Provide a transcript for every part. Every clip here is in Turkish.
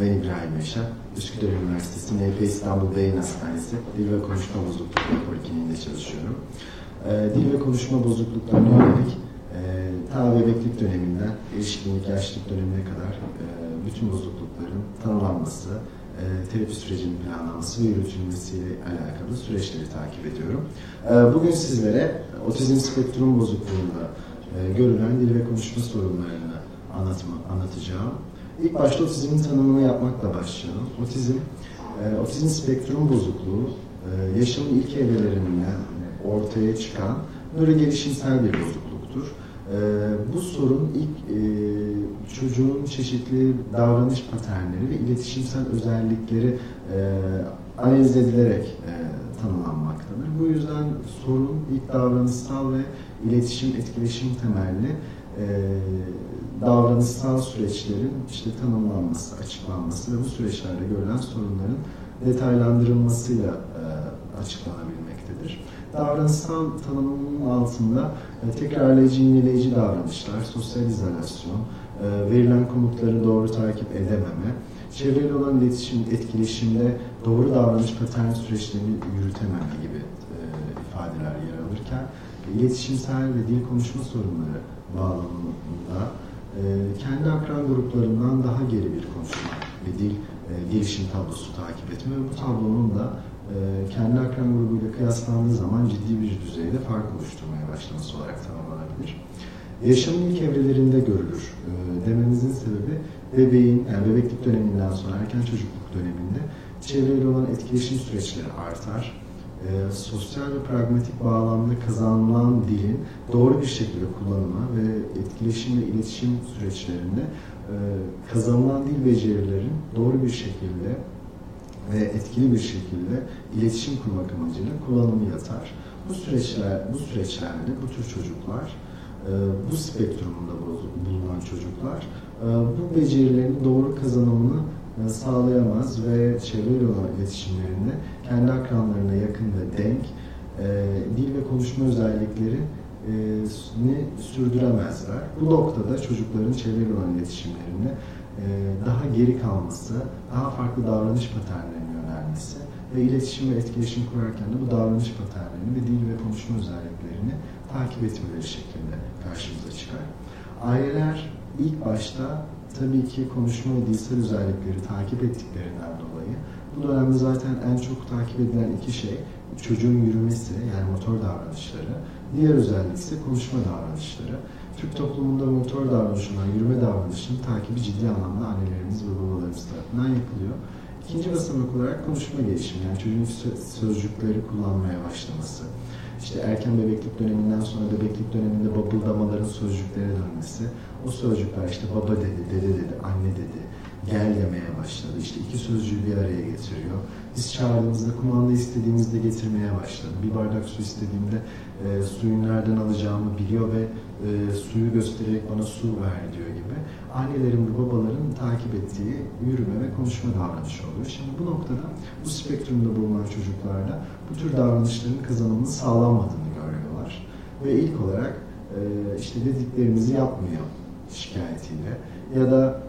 Ben İbrahim Yaşar, Üsküdar Üniversitesi NP İstanbul Beyin Hastanesi Dil ve Konuşma Bozuklukları Polikliniğinde çalışıyorum. Ee, dil ve konuşma bozukluklarına yönelik e, ta bebeklik döneminden erişkinlik, yaşlılık dönemine kadar e, bütün bozuklukların tanımlanması, e, terapi sürecinin planlanması ve yürütülmesiyle alakalı süreçleri takip ediyorum. E, bugün sizlere otizm spektrum bozukluğunda görülen dil ve konuşma sorunlarını anlatma, anlatacağım. İlk başta otizmin tanımını yapmakla başlayalım. Otizm, e, otizm spektrum bozukluğu e, yaşamın ilk evrelerinden ortaya çıkan nörogelişimsel bir bozukluktur. E, bu sorun ilk e, çocuğun çeşitli davranış paternleri ve iletişimsel özellikleri e, analiz edilerek e, tanımlanmaktadır. Bu yüzden sorun ilk davranışsal ve iletişim, etkileşim temelli e, davranışsal süreçlerin işte tanımlanması, açıklanması ve bu süreçlerde görülen sorunların detaylandırılmasıyla e, açıklanabilmektedir. Davranışsal tanımının altında e, tekrarlayıcı, yineleyici davranışlar, sosyal izolasyon, e, verilen komutları doğru takip edememe, çevreyle olan iletişim, etkileşimde doğru davranış patern süreçlerini yürütememe gibi ifadeler yer alırken, iletişimsel ve dil konuşma sorunları bağlamında e, kendi akran gruplarından daha geri bir konuşma ve dil e, gelişim tablosu takip etme ve bu tablonun da e, kendi akran grubuyla kıyaslandığı zaman ciddi bir düzeyde fark oluşturmaya başlaması olarak tanımlanabilir. Yaşamın ilk evrelerinde görülür e, dememizin sebebi bebeğin, yani bebeklik döneminden sonra erken çocukluk döneminde çevreyle olan etkileşim süreçleri artar e, sosyal ve pragmatik bağlamda kazanılan dilin doğru bir şekilde kullanımı ve etkileşim ve iletişim süreçlerinde e, kazanılan dil becerilerin doğru bir şekilde ve etkili bir şekilde iletişim kurmak amacıyla kullanımı yatar. Bu süreçler, bu süreçlerde bu tür çocuklar, e, bu spektrumunda bulunan çocuklar e, bu becerilerin doğru kazanımını sağlayamaz ve çevreyle olan iletişimlerinde kendi akranlarına yakın ve denk e, dil ve konuşma özellikleri e, ni sürdüremezler. Bu noktada çocukların çevreyle olan iletişimlerinde e, daha geri kalması, daha farklı davranış paternlerine yönelmesi ve iletişim ve etkileşim kurarken de bu davranış paternlerini ve dil ve konuşma özelliklerini takip etmeleri şeklinde karşımıza çıkar. Aileler ilk başta tabii ki konuşma ve dilsel özellikleri takip ettiklerinden dolayı bu dönemde zaten en çok takip edilen iki şey çocuğun yürümesi yani motor davranışları, diğer özellik ise konuşma davranışları. Türk toplumunda motor davranışı olan yürüme davranışının takibi ciddi anlamda annelerimiz ve babalarımız tarafından yapılıyor. İkinci basamak olarak konuşma gelişimi yani çocuğun sözcükleri kullanmaya başlaması. İşte erken bebeklik döneminden sonra bebeklik döneminde babıldamaların sözcüklere dönmesi. O sözcükler işte baba dedi, dede dedi, anne dedi, gel demeye başladı. İşte iki sözcüğü bir araya getiriyor. Biz çağırdığımızda kumanda istediğimizde getirmeye başladı. Bir bardak su istediğimde e, suyu nereden alacağımı biliyor ve e, suyu göstererek bana su ver diyor gibi. Annelerin ve babaların takip ettiği yürüme ve konuşma davranışı oluyor. Şimdi bu noktada bu spektrumda bulunan çocuklarda bu tür davranışların kazanımının sağlanmadığını görüyorlar. Ve ilk olarak e, işte dediklerimizi yapmıyor şikayetiyle ya da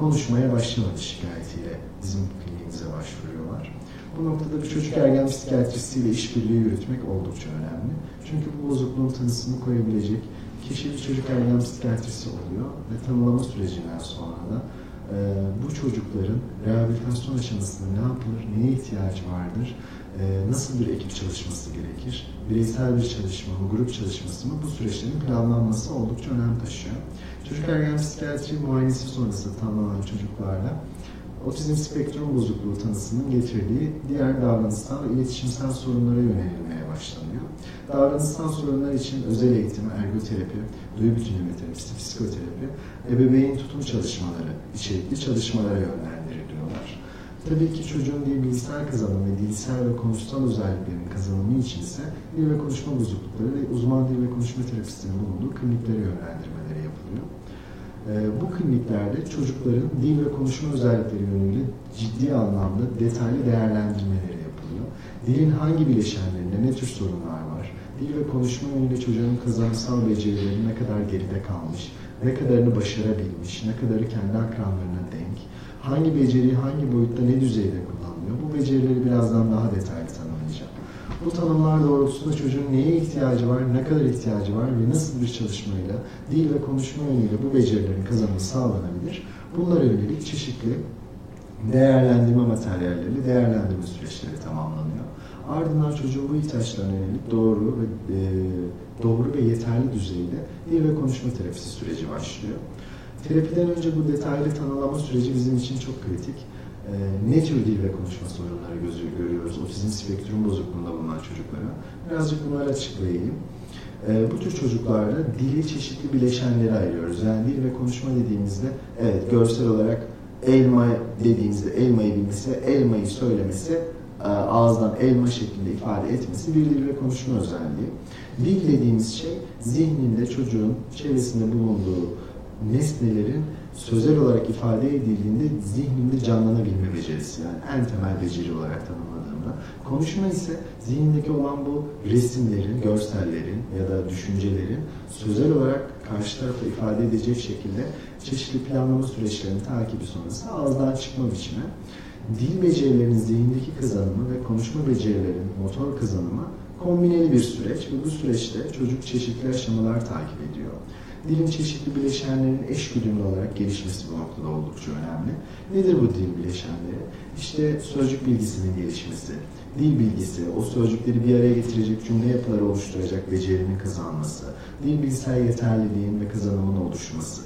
konuşmaya başlamadı şikayetiyle bizim kliniğimize başvuruyorlar. Bu noktada bir çocuk ergen psikiyatrisiyle işbirliği yürütmek oldukça önemli. Çünkü bu bozukluğun tanısını koyabilecek kişi bir çocuk ergen psikiyatrisi oluyor ve tanılama sürecinden sonra da e, bu çocukların rehabilitasyon aşamasında ne yapılır, neye ihtiyaç vardır, e, nasıl bir ekip çalışması gerekir, bireysel bir çalışma mı, grup çalışması mı bu süreçlerin planlanması oldukça önem taşıyor. Çocuk ergen psikiyatri muayenesi sonrası tanınan çocuklarla otizm spektrum bozukluğu tanısının getirdiği diğer davranışsal ve iletişimsel sorunlara yönelilmeye başlanıyor. Davranışsal sorunlar için özel eğitim, ergoterapi, duyu bütünleme terapisi, psikoterapi, ebeveyn tutum çalışmaları, içerikli çalışmalara yönlendiriliyorlar. Tabii ki çocuğun dil bilgisayar kazanımı ve dilsel ve konuşsal özelliklerin kazanımı için ise dil ve konuşma bozuklukları ve uzman dil ve konuşma terapistinin bulunduğu kliniklere yönlendirmeleri bu kliniklerde çocukların dil ve konuşma özellikleri yönüyle ciddi anlamda detaylı değerlendirmeleri yapılıyor. Dilin hangi bileşenlerinde ne tür sorunlar var? Dil ve konuşma yönüyle çocuğun kazanımsal becerileri ne kadar geride kalmış? Ne kadarını başarabilmiş? Ne kadarı kendi akranlarına denk? hangi beceri hangi boyutta ne düzeyde kullanılıyor? Bu becerileri birazdan daha detaylı. Bu tanımlar doğrultusunda çocuğun neye ihtiyacı var, ne kadar ihtiyacı var ve nasıl bir çalışmayla dil ve konuşma yönüyle bu becerilerin kazanımı sağlanabilir? Bunlara yönelik çeşitli değerlendirme materyalleri, değerlendirme süreçleri tamamlanıyor. Ardından çocuğun bu ihtiyaçlarına yönelik doğru ve e, doğru ve yeterli düzeyde dil ve konuşma terapisi süreci başlıyor. Terapiden önce bu detaylı tanımlama süreci bizim için çok kritik. E, ne tür dil ve konuşma sorunları gözü görüyoruz otizm spektrum bozukluğunda bulunan çocuklara? Birazcık bunları açıklayayım. E, bu tür çocuklarda dili çeşitli bileşenlere ayırıyoruz. Yani dil ve konuşma dediğimizde evet görsel olarak elma dediğimizde elmayı bilmesi, elmayı söylemesi, e, ağızdan elma şeklinde ifade etmesi bir dil ve konuşma özelliği. Dil dediğimiz şey zihninde çocuğun çevresinde bulunduğu nesnelerin sözel olarak ifade edildiğinde zihninde canlanabilme becerisi yani en temel beceri olarak tanımladığımda. Konuşma ise zihindeki olan bu resimlerin, görsellerin ya da düşüncelerin sözel olarak karşı tarafa ifade edecek şekilde çeşitli planlama süreçlerinin takibi sonrası ağızdan çıkma biçimi. Dil becerilerinin zihindeki kazanımı ve konuşma becerilerinin motor kazanımı kombineli bir süreç ve bu süreçte çocuk çeşitli aşamalar takip ediyor. Dilin çeşitli bileşenlerin eş güdümlü olarak gelişmesi bu noktada oldukça önemli. Nedir bu dil bileşenleri? İşte sözcük bilgisinin gelişmesi, dil bilgisi, o sözcükleri bir araya getirecek cümle yapıları oluşturacak becerinin kazanması, dil bilgisel yeterliliğin ve kazanımın oluşması,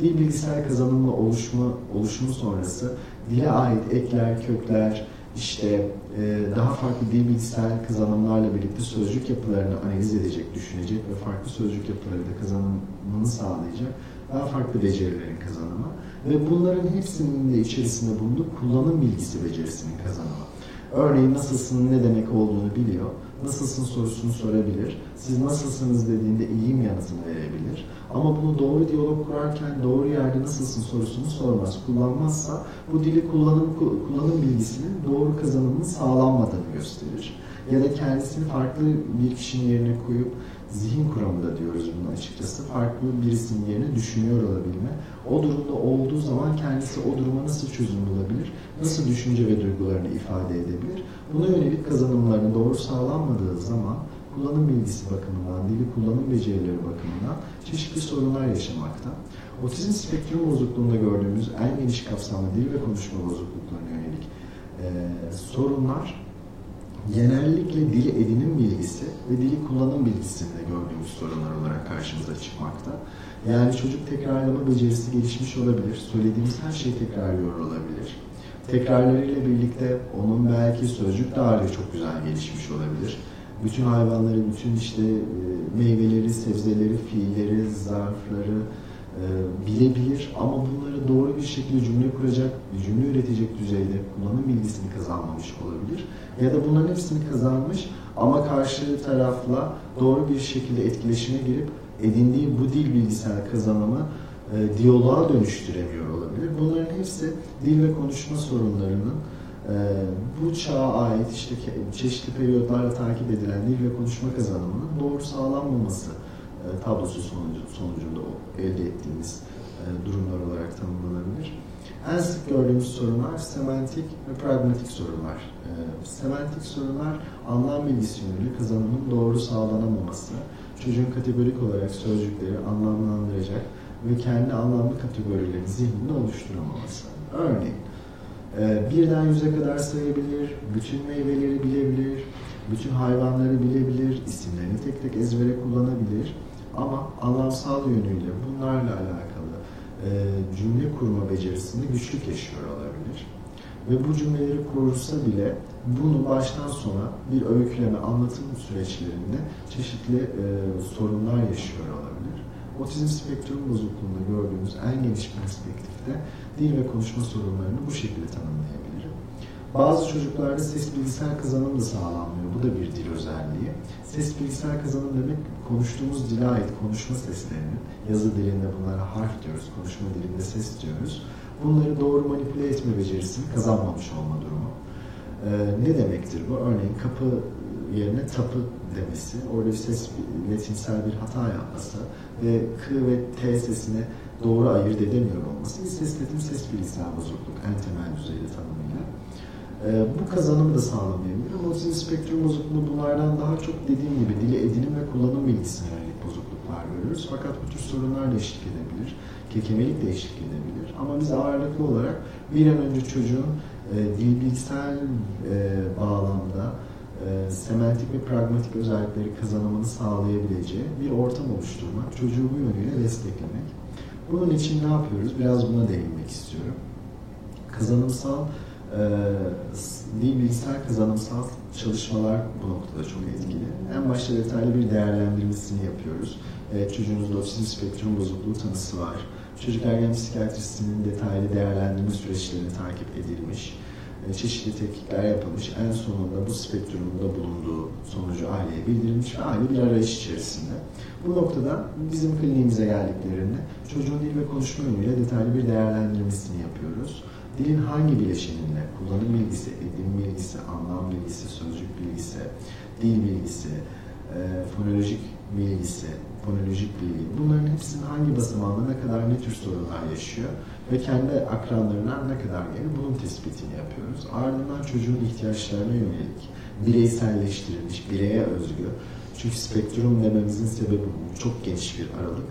dil bilgisel kazanımla oluşma, oluşumu sonrası dile ait ekler, kökler, işte e, daha farklı dil bilgisel kazanımlarla birlikte sözcük yapılarını analiz edecek, düşünecek ve farklı sözcük yapıları da kazanımını sağlayacak daha farklı becerilerin kazanımı ve bunların hepsinin de içerisinde bulunduğu kullanım bilgisi becerisinin kazanımı. Örneğin nasılsın ne demek olduğunu biliyor. Nasılsın sorusunu sorabilir. Siz nasılsınız dediğinde iyiyim yanıtını verebilir. Ama bunu doğru diyalog kurarken doğru yerde nasılsın sorusunu sormaz. Kullanmazsa bu dili kullanım, kullanım bilgisinin doğru kazanımının sağlanmadığını gösterir. Ya da kendisini farklı bir kişinin yerine koyup zihin kuramında diyoruz bunu açıkçası. Farklı birisinin yerine düşünüyor olabilme. O durumda olduğu zaman kendisi o duruma nasıl çözüm bulabilir? Nasıl düşünce ve duygularını ifade edebilir? Buna yönelik kazanımlarının doğru sağlanmadığı zaman kullanım bilgisi bakımından, dili kullanım becerileri bakımından çeşitli sorunlar yaşamakta. Otizm spektrum bozukluğunda gördüğümüz en geniş kapsamlı dil ve konuşma bozukluklarına yönelik e, sorunlar genellikle dili edinim bilgisi ve dili kullanım bilgisinde gördüğümüz sorunlar olarak karşımıza çıkmakta. Yani çocuk tekrarlama becerisi gelişmiş olabilir. Söylediğimiz her şeyi tekrarlıyor olabilir. Tekrarlarıyla birlikte onun belki sözcük dağarcığı çok güzel gelişmiş olabilir. Bütün hayvanları, bütün işte e, meyveleri, sebzeleri, fiilleri, zarfları, e, bilebilir ama bunları doğru bir şekilde cümle kuracak, cümle üretecek düzeyde kullanım bilgisini kazanmamış olabilir. Ya da bunların hepsini kazanmış ama karşı tarafla doğru bir şekilde etkileşime girip edindiği bu dil bilgisel kazanımı e, diyaloğa dönüştüremiyor olabilir. Bunların hepsi dil ve konuşma sorunlarının e, bu çağa ait işte çeşitli periyotlarla takip edilen dil ve konuşma kazanımının doğru sağlanmaması e, tablosu sonucu, sonucunda elde ettiğimiz e, durumlar olarak tanımlanabilir. En sık gördüğümüz sorunlar semantik ve pragmatik sorunlar. E, semantik sorunlar anlam bilgisi yönüyle kazanımın doğru sağlanamaması, çocuğun kategorik olarak sözcükleri anlamlandıracak ve kendi anlamlı kategorileri zihninde oluşturamaması. Örneğin, birden yüze kadar sayabilir, bütün meyveleri bilebilir, bütün hayvanları bilebilir, isimlerini tek tek ezbere kullanabilir ama anlamsal yönüyle bunlarla alakalı e, cümle kurma becerisinde güçlük yaşıyor olabilir. Ve bu cümleleri kurursa bile bunu baştan sona bir öyküleme, anlatım süreçlerinde çeşitli e, sorunlar yaşıyor olabilir. Otizm spektrum bozukluğunda gördüğümüz en geniş perspektifte dil ve konuşma sorunlarını bu şekilde tanımlayabilirim. Bazı çocuklarda ses bilgisel kazanım da sağlanmıyor. Bu da bir dil özelliği. Ses bilgisel kazanım demek konuştuğumuz dile ait konuşma seslerinin, yazı dilinde bunlara harf diyoruz, konuşma dilinde ses diyoruz. Bunları doğru manipüle etme becerisini kazanmamış olma durumu. Ee, ne demektir bu? Örneğin kapı yerine tapı demesi, orada bir ses latinsel bir hata yapması ve k ve t sesini doğru ayırt edemiyor olması bir ses ritim ses bilgisayar bozukluk en temel düzeyde tanımıyla. E, bu kazanımı da sağlamayabilir ama otizm spektrum bozukluğu bunlardan daha çok dediğim gibi dili edinim ve kullanım bilgisine bozukluklar görüyoruz. Fakat bu tür sorunlar da eşlik edebilir, kekemelik de eşlik edebilir. Ama biz ağırlıklı olarak bir an önce çocuğun e, dil bilgisel e, bağlamda e, semantik ve pragmatik özellikleri kazanımını sağlayabileceği bir ortam oluşturmak, çocuğu bu yönüyle desteklemek. Bunun için ne yapıyoruz? Biraz buna değinmek istiyorum. Kazanımsal e, dil bilgisayar kazanımsal çalışmalar bu noktada çok etkili. En başta detaylı bir değerlendirmesini yapıyoruz. Evet, çocuğunuzda otizm spektrum bozukluğu tanısı var. Çocuk ergen psikiyatristinin detaylı değerlendirme süreçlerini takip edilmiş e, çeşitli tetkikler yapılmış. En sonunda bu spektrumda bulunduğu sonucu aileye bildirilmiş aile bir arayış içerisinde. Bu noktada bizim kliniğimize geldiklerinde çocuğun dil ve konuşma yönüyle detaylı bir değerlendirmesini yapıyoruz. Dilin hangi bileşeninde kullanım bilgisi, edim bilgisi, anlam bilgisi, sözcük bilgisi, dil bilgisi, e, fonolojik bilgisi, fonolojik bilgi bunların hepsinin hangi basamağında ne kadar ne tür sorunlar yaşıyor ve kendi akranlarına ne kadar gelir bunun tespitini yapıyoruz. Ardından çocuğun ihtiyaçlarına yönelik bireyselleştirilmiş, bireye özgü çünkü spektrum dememizin sebebi bu. Çok geniş bir aralık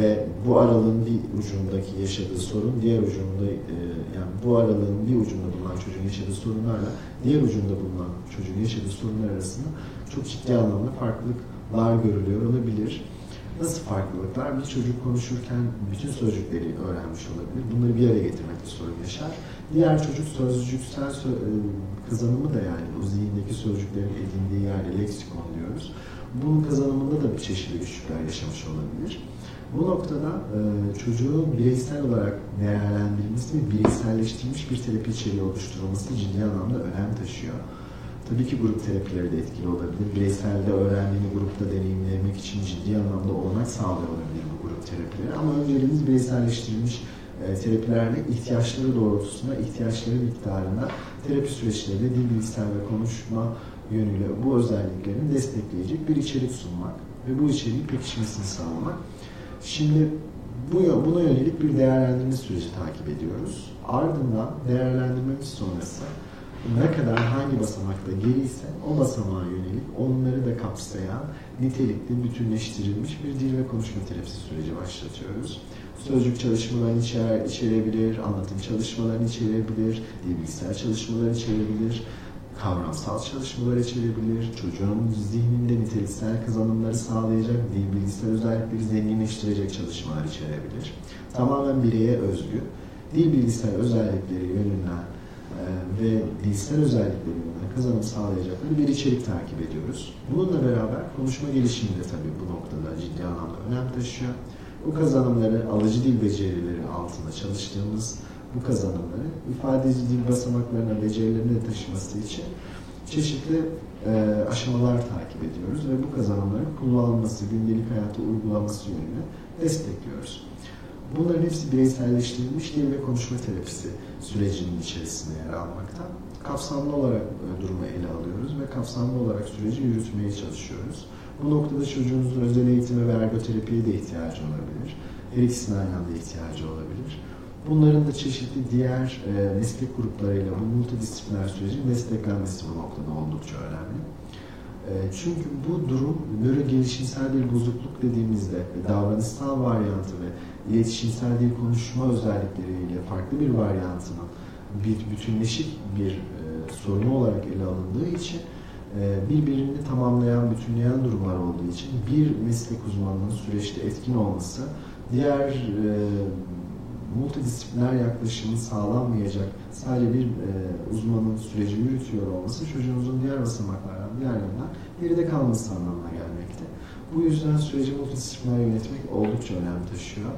ve bu aralığın bir ucundaki yaşadığı sorun diğer ucunda e, yani bu aralığın bir ucunda bulunan çocuğun yaşadığı sorunlarla diğer ucunda bulunan çocuğun yaşadığı sorunlar arasında çok ciddi anlamda farklılıklar görülüyor olabilir. Nasıl farklılıklar? Bir çocuk konuşurken bütün sözcükleri öğrenmiş olabilir. Bunları bir araya getirmekte sorun yaşar. Diğer çocuk sözcüksel sö e, kazanımı da yani o zihindeki sözcüklerin edindiği yerde leksikon diyoruz. Bunun kazanımında da bir çeşitli güçlükler yaşamış olabilir. Bu noktada e, çocuğun bireysel olarak değerlendirilmesi ve bireyselleştirilmiş bir terapi içeriği oluşturulması ciddi anlamda önem taşıyor. Tabii ki grup terapileri de etkili olabilir. Bireyselde öğrendiğini grupta deneyimlemek için ciddi anlamda olanak sağlıyor olabilir bu grup terapileri. Ama önceliğimiz bireyselleştirilmiş e, terapilerle ihtiyaçları doğrultusunda, ihtiyaçları miktarında terapi süreçlerinde dil, bilgisayar ve konuşma yönüyle bu özelliklerini destekleyecek bir içerik sunmak ve bu içeriğin pekişmesini sağlamak. Şimdi bu buna yönelik bir değerlendirme süreci takip ediyoruz. Ardından değerlendirmemiz sonrası ne kadar hangi basamakta geriyse o basamağa yönelik onları da kapsayan nitelikli bütünleştirilmiş bir dil ve konuşma terapisi süreci başlatıyoruz. Sözcük çalışmalarını içer, içerebilir, anlatım çalışmalarını içerebilir, dil bilgisayar çalışmaları içerebilir, kavramsal çalışmalar içerebilir, çocuğun zihninde niteliksel kazanımları sağlayacak, dil bilgisayar özellikleri zenginleştirecek çalışmalar içerebilir. Tamamen bireye özgü, dil bilgisayar özellikleri yönünden e, ve dilsel özellikleri yönünden kazanım sağlayacakları bir içerik takip ediyoruz. Bununla beraber konuşma gelişimi de tabii bu noktada ciddi anlamda önem taşıyor. Bu kazanımları alıcı dil becerileri altında çalıştığımız bu kazanımları ifadeci dil basamaklarına becerilerini taşıması için çeşitli e, aşamalar takip ediyoruz ve bu kazanımların kullanılması, gündelik hayata uygulaması yönünde destekliyoruz. Bunların hepsi bireyselleştirilmiş dil ve konuşma terapisi sürecinin içerisinde yer almakta. Kapsamlı olarak e, durumu ele alıyoruz ve kapsamlı olarak süreci yürütmeye çalışıyoruz. Bu noktada çocuğunuzun özel eğitime ve ergoterapiye de ihtiyacı olabilir. Her ikisine aynı anda ihtiyacı olabilir. Bunların da çeşitli diğer e, meslek gruplarıyla bu multidisipliner sürecin desteklenmesi bu noktada oldukça önemli. E, çünkü bu durum nöro gelişimsel bir bozukluk dediğimizde davranışsal varyantı ve iletişimsel dil konuşma özellikleriyle farklı bir varyantının bir bütünleşik bir e, sorunu olarak ele alındığı için e, birbirini tamamlayan, bütünleyen durumlar olduğu için bir meslek uzmanının süreçte etkin olması diğer e, multidisipliner yaklaşımı sağlanmayacak sadece bir e, uzmanın süreci yürütüyor olması çocuğunuzun diğer basamaklardan, diğer yönden geride kalması anlamına gelmekte. Bu yüzden süreci multidisipliner yönetmek oldukça önem taşıyor.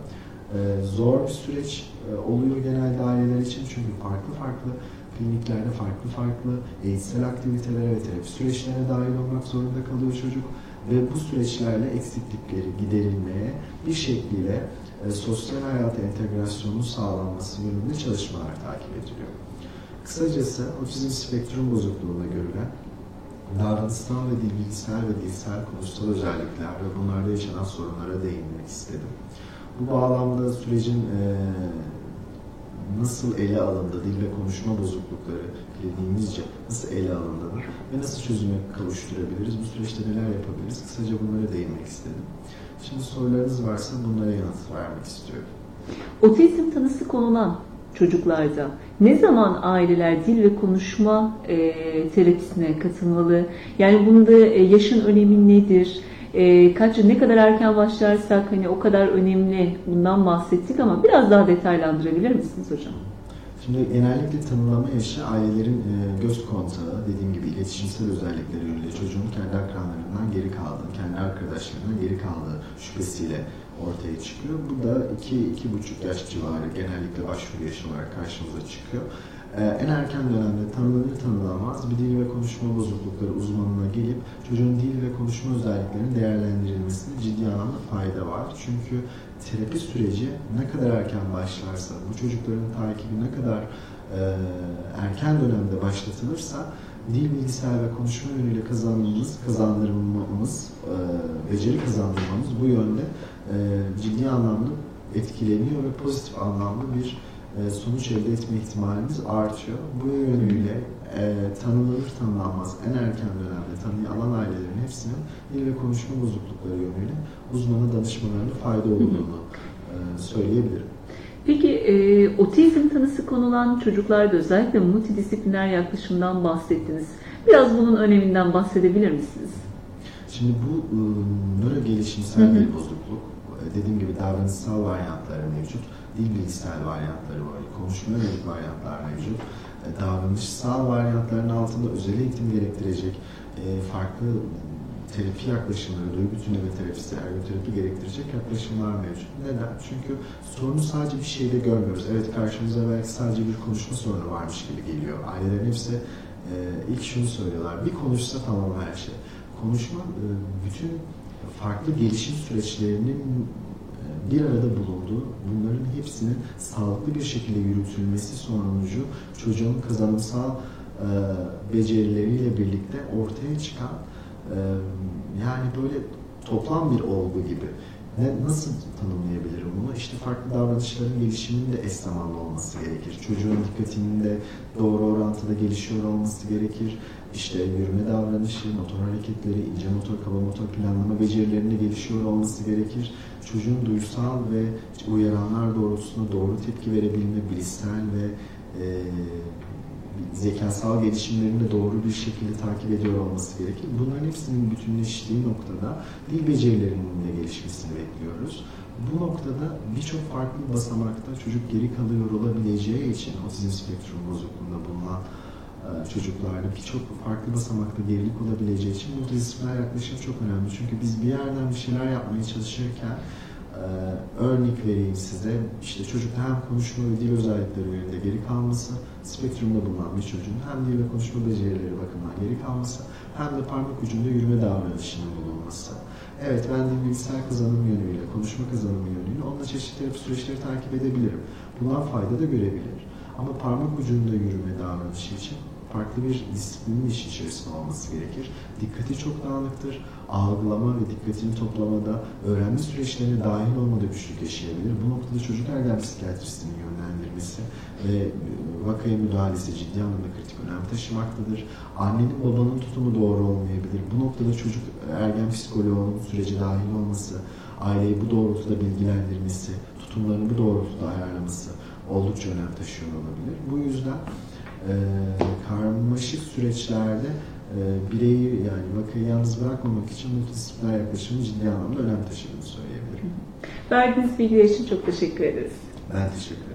E, zor bir süreç e, oluyor genelde aileler için çünkü farklı farklı kliniklerde farklı farklı eğitsel aktivitelere ve terapi süreçlerine dahil olmak zorunda kalıyor çocuk ve bu süreçlerle eksiklikleri giderilmeye bir şekliyle e, sosyal hayata entegrasyonun sağlanması yönünde çalışmalar takip ediliyor. Kısacası otizm spektrum bozukluğunda görülen davranışsal ve bilgisayar ve dilsel konusal özellikler ve bunlarda yaşanan sorunlara değinmek istedim. Bu bağlamda sürecin e, nasıl ele alındı, dil ve konuşma bozuklukları nasıl ele alındığını ve nasıl çözüme kavuşturabiliriz, bu süreçte neler yapabiliriz, kısaca bunlara değinmek istedim. Şimdi sorularınız varsa bunlara yanıt vermek istiyorum. Otizm tanısı konulan çocuklarda ne zaman aileler dil ve konuşma e, terapisine katılmalı? Yani bunda e, yaşın önemi nedir? E, kaç ne kadar erken başlarsak hani o kadar önemli bundan bahsettik ama biraz daha detaylandırabilir misiniz hocam? Şimdi genellikle tanımlama yaşı ailelerin e, göz kontağı, dediğim gibi iletişimsel özellikleri yönüyle çocuğun kendi akranlarından geri kaldığı, kendi arkadaşlarından geri kaldığı şüphesiyle ortaya çıkıyor. Bu da 2-2,5 yaş civarı genellikle başvuru yaşı olarak karşımıza çıkıyor. Ee, en erken dönemde tanılanır tanılanmaz bir dil ve konuşma bozuklukları uzmanına gelip çocuğun dil ve konuşma özelliklerinin değerlendirilmesinde ciddi anlamda fayda var. Çünkü terapi süreci ne kadar erken başlarsa, bu çocukların takibi ne kadar e, erken dönemde başlatılırsa dil bilgisayar ve konuşma yönüyle kazanmamız, kazandırmamız, e, beceri kazandırmamız bu yönde e, ciddi anlamda etkileniyor ve pozitif anlamda bir sonuç elde etme ihtimalimiz artıyor. Bu yönüyle e, tanınır tanınamaz en erken dönemde tanıyı alan ailelerin hepsinin dil ve konuşma bozuklukları yönüyle uzmana danışmalarına fayda olduğunu e, söyleyebilirim. Peki e, otizm tanısı konulan çocuklarda özellikle multidisipliner yaklaşımdan bahsettiniz. Biraz bunun öneminden bahsedebilir misiniz? Şimdi bu e, nöro gelişimsel bir bozukluk. E, dediğim gibi davranışsal varyantları mevcut dil bilgisayar varyantları var, konuşma yönelik varyantlar mevcut. E, davranışsal varyantların altında özel eğitim gerektirecek e, farklı terapi yaklaşımları, duygu bütünleme terapisi, ergoterapi gerektirecek yaklaşımlar mevcut. Neden? Çünkü sorunu sadece bir şeyde görmüyoruz. Evet karşımıza belki sadece bir konuşma sorunu varmış gibi geliyor. Ailelerin hepsi e, ilk şunu söylüyorlar. Bir konuşsa tamam her şey. Konuşma bütün farklı gelişim süreçlerinin bir arada bulunduğu, bunların hepsinin sağlıklı bir şekilde yürütülmesi sonucu çocuğun kazanımsal e, becerileriyle birlikte ortaya çıkan e, yani böyle toplam bir olgu gibi. Ne, nasıl tanımlayabilirim bunu? İşte farklı davranışların gelişiminin de eş zamanlı olması gerekir. Çocuğun dikkatinin de doğru orantıda gelişiyor olması gerekir. İşte yürüme davranışı, motor hareketleri, ince motor, kaba motor planlama becerilerinde gelişiyor olması gerekir. Çocuğun duysal ve uyaranlar doğrultusunda doğru tepki verebilme, bilişsel ve e, zekasal gelişimlerini doğru bir şekilde takip ediyor olması gerekir. Bunların hepsinin bütünleştiği noktada dil becerilerinin de gelişmesini bekliyoruz. Bu noktada birçok farklı basamakta çocuk geri kalıyor olabileceği için otizm spektrum bozukluğunda bulunan çocuklarda birçok farklı basamakta gerilik olabileceği için multidisipliner yaklaşım çok önemli. Çünkü biz bir yerden bir şeyler yapmaya çalışırken e, örnek vereyim size. İşte çocukta hem konuşma ve dil özellikleri yönünde geri kalması, spektrumda bulunan bir çocuğun hem dil ve konuşma becerileri bakımından geri kalması hem de parmak ucunda yürüme davranışının bulunması. Evet ben de bilgisayar kazanım yönüyle, konuşma kazanımı yönüyle onunla çeşitli süreçleri takip edebilirim. Bundan fayda da görebilir. Ama parmak ucunda yürüme davranışı için farklı bir disiplinin iş içerisinde olması gerekir. Dikkati çok dağınıktır. Algılama ve dikkatini toplamada, öğrenme süreçlerine dahil olmada güçlük yaşayabilir. Bu noktada çocuk ergen psikiyatristinin yönlendirmesi ve e, vakaya müdahalesi ciddi anlamda kritik önem taşımaktadır. Annenin babanın tutumu doğru olmayabilir. Bu noktada çocuk ergen psikoloğunun sürece dahil olması, aileyi bu doğrultuda bilgilendirmesi, tutumlarını bu doğrultuda ayarlaması oldukça önem taşıyor olabilir. Bu yüzden e, karmaşık süreçlerde e, bireyi yani vakayı yalnız bırakmamak için multidisipliner yaklaşımın ciddi anlamda önem taşıdığını söyleyebilirim. Verdiğiniz bilgiler için çok teşekkür ederiz. Ben teşekkür ederim.